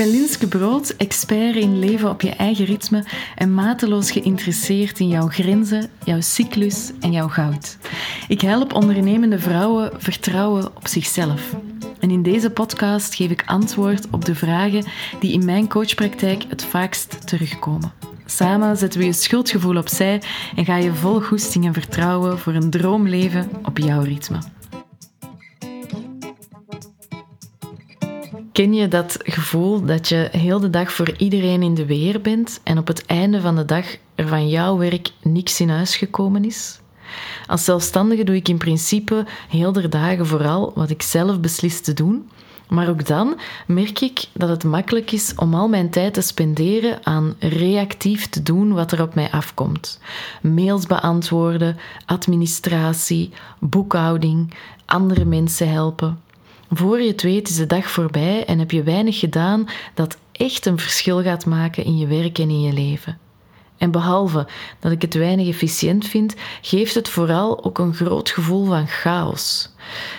Ben Linske Brood, expert in leven op je eigen ritme en mateloos geïnteresseerd in jouw grenzen, jouw cyclus en jouw goud. Ik help ondernemende vrouwen vertrouwen op zichzelf. En in deze podcast geef ik antwoord op de vragen die in mijn coachpraktijk het vaakst terugkomen. Samen zetten we je schuldgevoel opzij en ga je vol goesting en vertrouwen voor een droomleven op jouw ritme. Ken je dat gevoel dat je heel de dag voor iedereen in de weer bent en op het einde van de dag er van jouw werk niks in huis gekomen is? Als zelfstandige doe ik in principe heel de dagen vooral wat ik zelf beslis te doen. Maar ook dan merk ik dat het makkelijk is om al mijn tijd te spenderen aan reactief te doen wat er op mij afkomt. Mails beantwoorden, administratie, boekhouding, andere mensen helpen. Voor je het weet is de dag voorbij en heb je weinig gedaan dat echt een verschil gaat maken in je werk en in je leven. En behalve dat ik het weinig efficiënt vind, geeft het vooral ook een groot gevoel van chaos.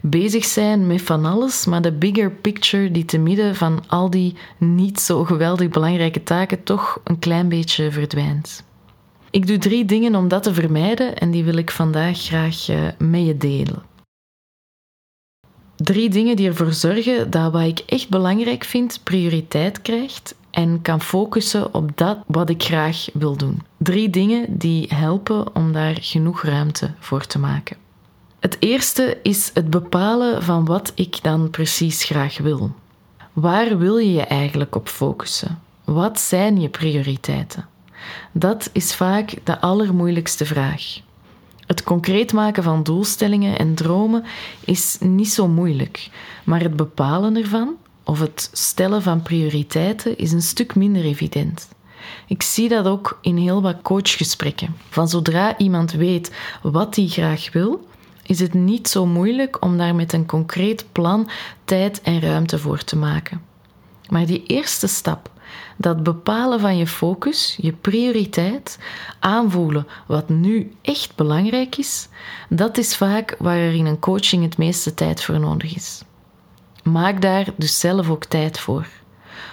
Bezig zijn met van alles, maar de bigger picture die te midden van al die niet zo geweldig belangrijke taken toch een klein beetje verdwijnt. Ik doe drie dingen om dat te vermijden en die wil ik vandaag graag eh, met je delen. Drie dingen die ervoor zorgen dat wat ik echt belangrijk vind prioriteit krijgt en kan focussen op dat wat ik graag wil doen. Drie dingen die helpen om daar genoeg ruimte voor te maken. Het eerste is het bepalen van wat ik dan precies graag wil. Waar wil je je eigenlijk op focussen? Wat zijn je prioriteiten? Dat is vaak de allermoeilijkste vraag. Het concreet maken van doelstellingen en dromen is niet zo moeilijk, maar het bepalen ervan of het stellen van prioriteiten is een stuk minder evident. Ik zie dat ook in heel wat coachgesprekken. Van zodra iemand weet wat hij graag wil, is het niet zo moeilijk om daar met een concreet plan tijd en ruimte voor te maken. Maar die eerste stap, dat bepalen van je focus, je prioriteit, aanvoelen wat nu echt belangrijk is, dat is vaak waar er in een coaching het meeste tijd voor nodig is. Maak daar dus zelf ook tijd voor,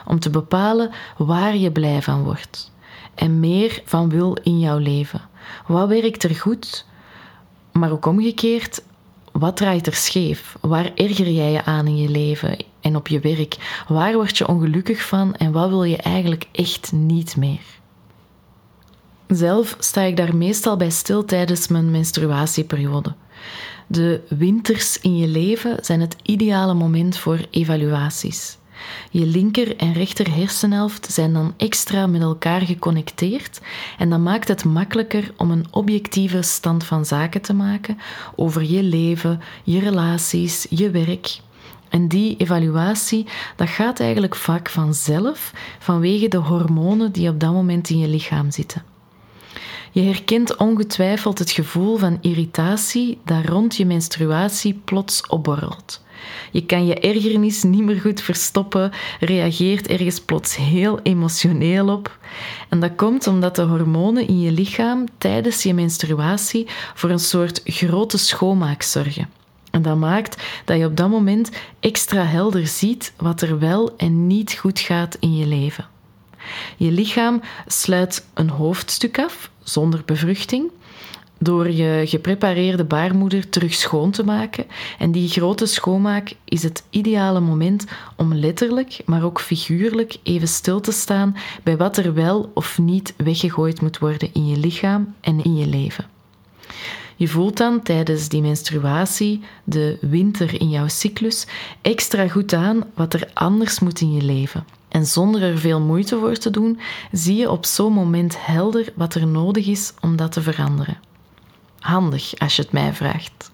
om te bepalen waar je blij van wordt en meer van wil in jouw leven. Wat werkt er goed, maar ook omgekeerd, wat draait er scheef? Waar erger jij je aan in je leven en op je werk? Waar word je ongelukkig van en wat wil je eigenlijk echt niet meer? Zelf sta ik daar meestal bij stil tijdens mijn menstruatieperiode. De winters in je leven zijn het ideale moment voor evaluaties. Je linker en rechter hersenhelft zijn dan extra met elkaar geconnecteerd en dat maakt het makkelijker om een objectieve stand van zaken te maken over je leven, je relaties, je werk. En die evaluatie, dat gaat eigenlijk vaak vanzelf vanwege de hormonen die op dat moment in je lichaam zitten. Je herkent ongetwijfeld het gevoel van irritatie dat rond je menstruatie plots opborrelt. Je kan je ergernis niet meer goed verstoppen, reageert ergens plots heel emotioneel op. En dat komt omdat de hormonen in je lichaam tijdens je menstruatie voor een soort grote schoonmaak zorgen. En dat maakt dat je op dat moment extra helder ziet wat er wel en niet goed gaat in je leven. Je lichaam sluit een hoofdstuk af zonder bevruchting door je geprepareerde baarmoeder terug schoon te maken. En die grote schoonmaak is het ideale moment om letterlijk, maar ook figuurlijk even stil te staan bij wat er wel of niet weggegooid moet worden in je lichaam en in je leven. Je voelt dan tijdens die menstruatie, de winter in jouw cyclus, extra goed aan wat er anders moet in je leven. En zonder er veel moeite voor te doen, zie je op zo'n moment helder wat er nodig is om dat te veranderen. Handig als je het mij vraagt.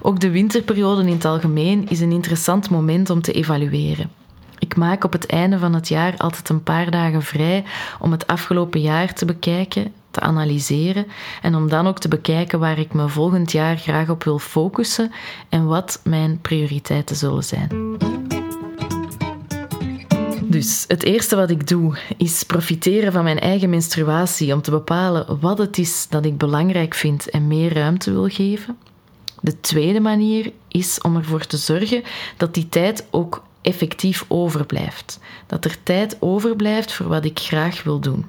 Ook de winterperiode in het algemeen is een interessant moment om te evalueren. Ik maak op het einde van het jaar altijd een paar dagen vrij om het afgelopen jaar te bekijken, te analyseren en om dan ook te bekijken waar ik me volgend jaar graag op wil focussen en wat mijn prioriteiten zullen zijn. Dus het eerste wat ik doe is profiteren van mijn eigen menstruatie om te bepalen wat het is dat ik belangrijk vind en meer ruimte wil geven. De tweede manier is om ervoor te zorgen dat die tijd ook effectief overblijft. Dat er tijd overblijft voor wat ik graag wil doen.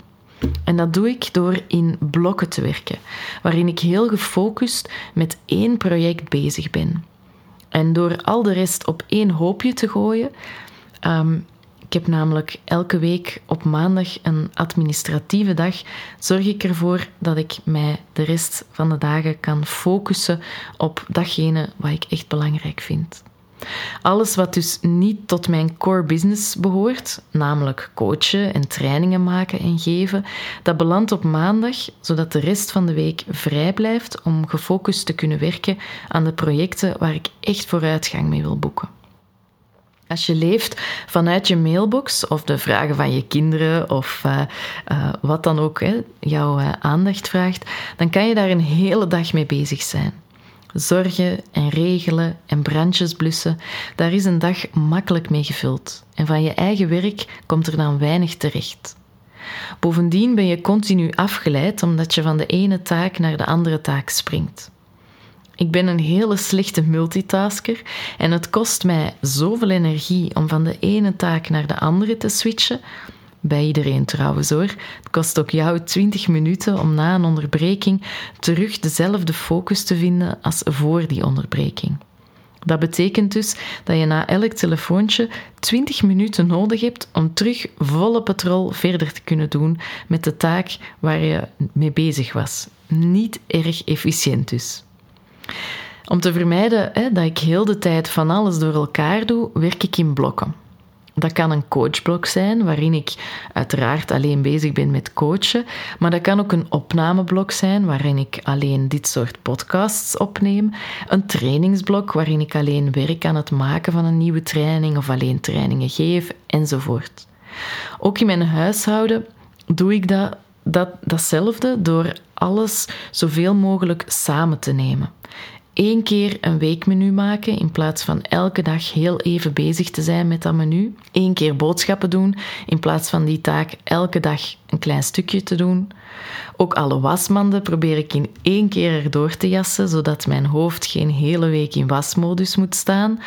En dat doe ik door in blokken te werken, waarin ik heel gefocust met één project bezig ben. En door al de rest op één hoopje te gooien. Ehm, ik heb namelijk elke week op maandag een administratieve dag. Zorg ik ervoor dat ik mij de rest van de dagen kan focussen op datgene wat ik echt belangrijk vind. Alles wat dus niet tot mijn core business behoort, namelijk coachen en trainingen maken en geven, dat belandt op maandag, zodat de rest van de week vrij blijft om gefocust te kunnen werken aan de projecten waar ik echt vooruitgang mee wil boeken. Als je leeft vanuit je mailbox of de vragen van je kinderen of uh, uh, wat dan ook hè, jouw uh, aandacht vraagt, dan kan je daar een hele dag mee bezig zijn. Zorgen en regelen en brandjes blussen, daar is een dag makkelijk mee gevuld. En van je eigen werk komt er dan weinig terecht. Bovendien ben je continu afgeleid omdat je van de ene taak naar de andere taak springt. Ik ben een hele slechte multitasker en het kost mij zoveel energie om van de ene taak naar de andere te switchen. Bij iedereen trouwens hoor. Het kost ook jou 20 minuten om na een onderbreking terug dezelfde focus te vinden als voor die onderbreking. Dat betekent dus dat je na elk telefoontje 20 minuten nodig hebt om terug volle patrol verder te kunnen doen met de taak waar je mee bezig was. Niet erg efficiënt dus. Om te vermijden hè, dat ik heel de tijd van alles door elkaar doe, werk ik in blokken. Dat kan een coachblok zijn, waarin ik uiteraard alleen bezig ben met coachen, maar dat kan ook een opnameblok zijn, waarin ik alleen dit soort podcasts opneem, een trainingsblok, waarin ik alleen werk aan het maken van een nieuwe training of alleen trainingen geef, enzovoort. Ook in mijn huishouden doe ik dat, dat, datzelfde door alles zoveel mogelijk samen te nemen. Eén keer een weekmenu maken in plaats van elke dag heel even bezig te zijn met dat menu. Eén keer boodschappen doen in plaats van die taak elke dag een klein stukje te doen. Ook alle wasmanden probeer ik in één keer erdoor te jassen, zodat mijn hoofd geen hele week in wasmodus moet staan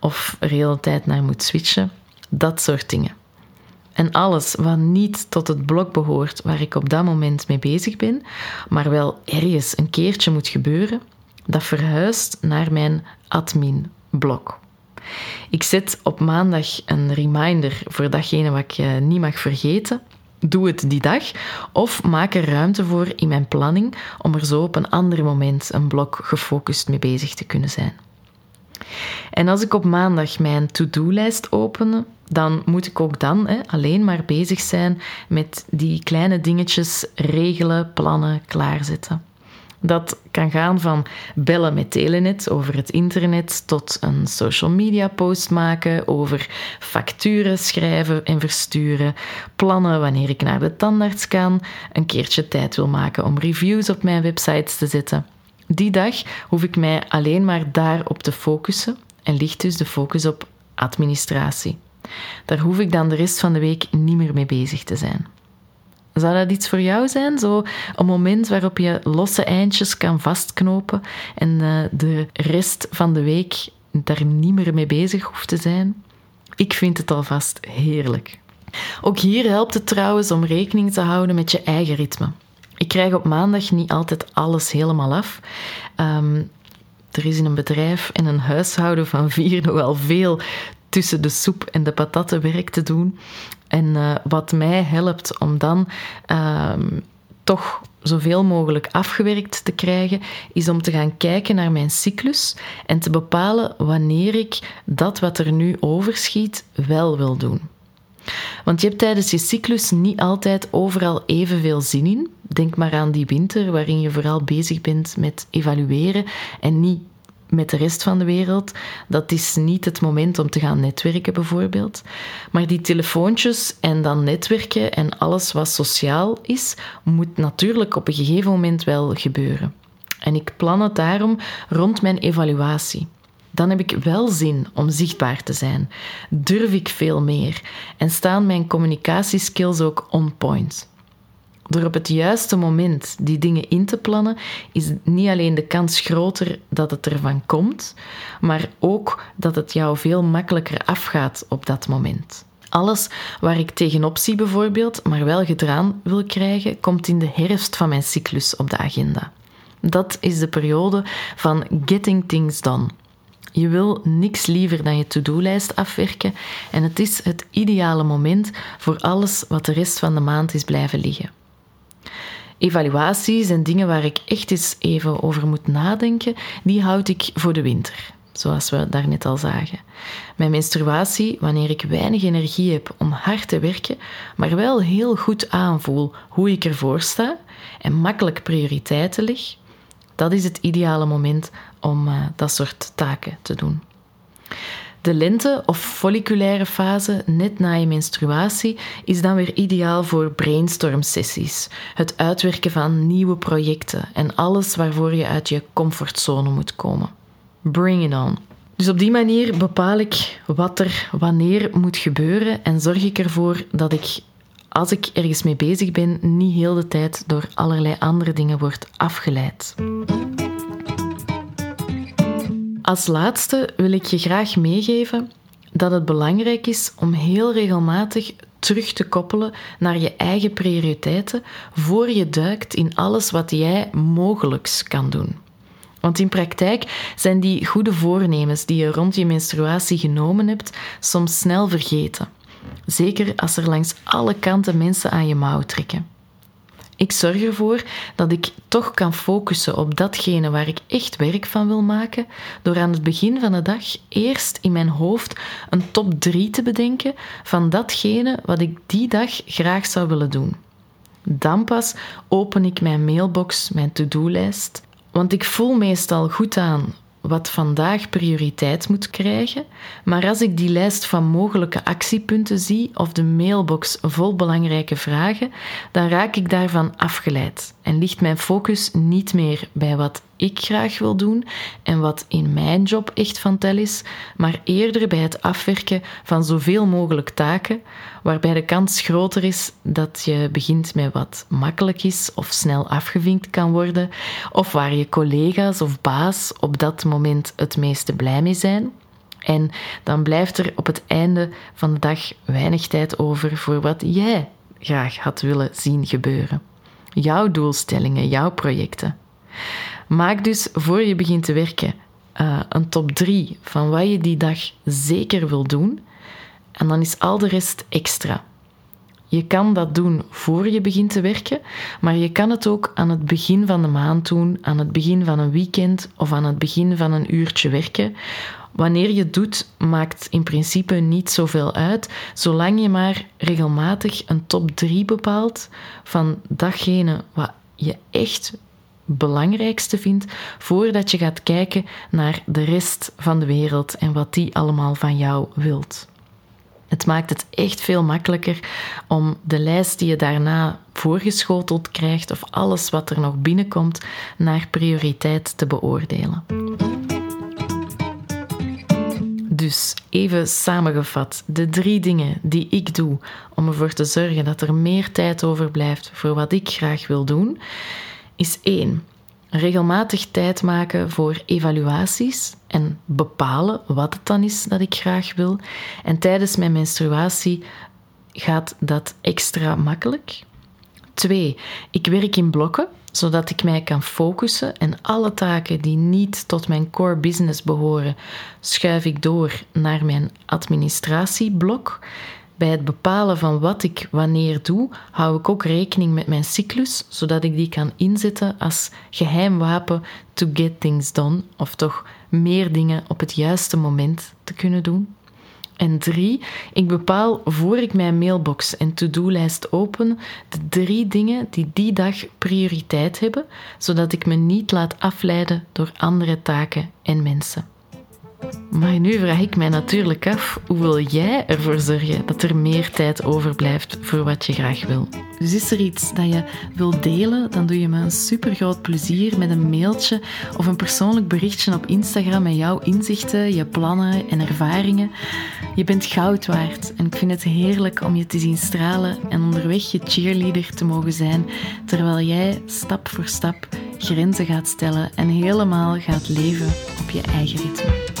of er hele tijd naar moet switchen. Dat soort dingen. En alles wat niet tot het blok behoort waar ik op dat moment mee bezig ben, maar wel ergens een keertje moet gebeuren, dat verhuist naar mijn admin-blok. Ik zet op maandag een reminder voor datgene wat ik eh, niet mag vergeten. Doe het die dag of maak er ruimte voor in mijn planning om er zo op een ander moment een blok gefocust mee bezig te kunnen zijn. En als ik op maandag mijn to-do-lijst open, dan moet ik ook dan hè, alleen maar bezig zijn met die kleine dingetjes regelen, plannen, klaarzetten. Dat kan gaan van bellen met Telenet over het internet tot een social media post maken over facturen schrijven en versturen, plannen wanneer ik naar de tandarts kan, een keertje tijd wil maken om reviews op mijn websites te zetten. Die dag hoef ik mij alleen maar daarop te focussen en ligt dus de focus op administratie. Daar hoef ik dan de rest van de week niet meer mee bezig te zijn. Zou dat iets voor jou zijn? Zo een moment waarop je losse eindjes kan vastknopen en uh, de rest van de week daar niet meer mee bezig hoeft te zijn? Ik vind het alvast heerlijk. Ook hier helpt het trouwens om rekening te houden met je eigen ritme. Ik krijg op maandag niet altijd alles helemaal af. Um, er is in een bedrijf en een huishouden van vier nogal veel tussen de soep en de patatten werk te doen. En uh, wat mij helpt om dan uh, toch zoveel mogelijk afgewerkt te krijgen, is om te gaan kijken naar mijn cyclus en te bepalen wanneer ik dat wat er nu overschiet wel wil doen. Want je hebt tijdens je cyclus niet altijd overal evenveel zin in. Denk maar aan die winter waarin je vooral bezig bent met evalueren en niet met de rest van de wereld. Dat is niet het moment om te gaan netwerken, bijvoorbeeld. Maar die telefoontjes en dan netwerken en alles wat sociaal is, moet natuurlijk op een gegeven moment wel gebeuren. En ik plan het daarom rond mijn evaluatie. Dan heb ik wel zin om zichtbaar te zijn. Durf ik veel meer en staan mijn communicatieskills ook on point. Door op het juiste moment die dingen in te plannen, is niet alleen de kans groter dat het ervan komt, maar ook dat het jou veel makkelijker afgaat op dat moment. Alles waar ik tegenop zie bijvoorbeeld, maar wel gedaan wil krijgen, komt in de herfst van mijn cyclus op de agenda. Dat is de periode van getting things done. Je wil niks liever dan je to-do-lijst afwerken en het is het ideale moment voor alles wat de rest van de maand is blijven liggen. Evaluaties en dingen waar ik echt eens even over moet nadenken, die houd ik voor de winter, zoals we daarnet al zagen. Mijn menstruatie, wanneer ik weinig energie heb om hard te werken, maar wel heel goed aanvoel hoe ik ervoor sta en makkelijk prioriteiten leg, dat is het ideale moment om uh, dat soort taken te doen. De lente of folliculaire fase, net na je menstruatie, is dan weer ideaal voor brainstorm sessies, het uitwerken van nieuwe projecten en alles waarvoor je uit je comfortzone moet komen. Bring it on. Dus op die manier bepaal ik wat er wanneer moet gebeuren en zorg ik ervoor dat ik, als ik ergens mee bezig ben, niet heel de tijd door allerlei andere dingen word afgeleid. Als laatste wil ik je graag meegeven dat het belangrijk is om heel regelmatig terug te koppelen naar je eigen prioriteiten voor je duikt in alles wat jij mogelijks kan doen. Want in praktijk zijn die goede voornemens die je rond je menstruatie genomen hebt soms snel vergeten. Zeker als er langs alle kanten mensen aan je mouw trekken. Ik zorg ervoor dat ik toch kan focussen op datgene waar ik echt werk van wil maken, door aan het begin van de dag eerst in mijn hoofd een top 3 te bedenken van datgene wat ik die dag graag zou willen doen. Dan pas open ik mijn mailbox, mijn to-do-lijst, want ik voel meestal goed aan wat vandaag prioriteit moet krijgen, maar als ik die lijst van mogelijke actiepunten zie of de mailbox vol belangrijke vragen, dan raak ik daarvan afgeleid en ligt mijn focus niet meer bij wat ik graag wil doen en wat in mijn job echt van tel is, maar eerder bij het afwerken van zoveel mogelijk taken, waarbij de kans groter is dat je begint met wat makkelijk is of snel afgevinkt kan worden, of waar je collega's of baas op dat moment het meeste blij mee zijn. En dan blijft er op het einde van de dag weinig tijd over voor wat jij graag had willen zien gebeuren. Jouw doelstellingen, jouw projecten. Maak dus voor je begint te werken uh, een top 3 van wat je die dag zeker wil doen. En dan is al de rest extra. Je kan dat doen voor je begint te werken, maar je kan het ook aan het begin van de maand doen, aan het begin van een weekend of aan het begin van een uurtje werken. Wanneer je doet, maakt in principe niet zoveel uit, zolang je maar regelmatig een top 3 bepaalt van datgene wat je echt belangrijkste vindt voordat je gaat kijken naar de rest van de wereld en wat die allemaal van jou wilt. Het maakt het echt veel makkelijker om de lijst die je daarna voorgeschoteld krijgt of alles wat er nog binnenkomt naar prioriteit te beoordelen. Dus even samengevat, de drie dingen die ik doe om ervoor te zorgen dat er meer tijd overblijft voor wat ik graag wil doen, is één. Regelmatig tijd maken voor evaluaties en bepalen wat het dan is dat ik graag wil. En tijdens mijn menstruatie gaat dat extra makkelijk. Twee, ik werk in blokken, zodat ik mij kan focussen en alle taken die niet tot mijn core business behoren, schuif ik door naar mijn administratieblok. Bij het bepalen van wat ik wanneer doe, hou ik ook rekening met mijn cyclus, zodat ik die kan inzetten als geheim wapen to get things done, of toch meer dingen op het juiste moment te kunnen doen. En drie, ik bepaal voor ik mijn mailbox en to-do-lijst open de drie dingen die die dag prioriteit hebben, zodat ik me niet laat afleiden door andere taken en mensen. Maar nu vraag ik mij natuurlijk af, hoe wil jij ervoor zorgen dat er meer tijd overblijft voor wat je graag wil? Dus is er iets dat je wilt delen, dan doe je me een super groot plezier met een mailtje of een persoonlijk berichtje op Instagram met jouw inzichten, je plannen en ervaringen. Je bent goud waard en ik vind het heerlijk om je te zien stralen en onderweg je cheerleader te mogen zijn, terwijl jij stap voor stap grenzen gaat stellen en helemaal gaat leven op je eigen ritme.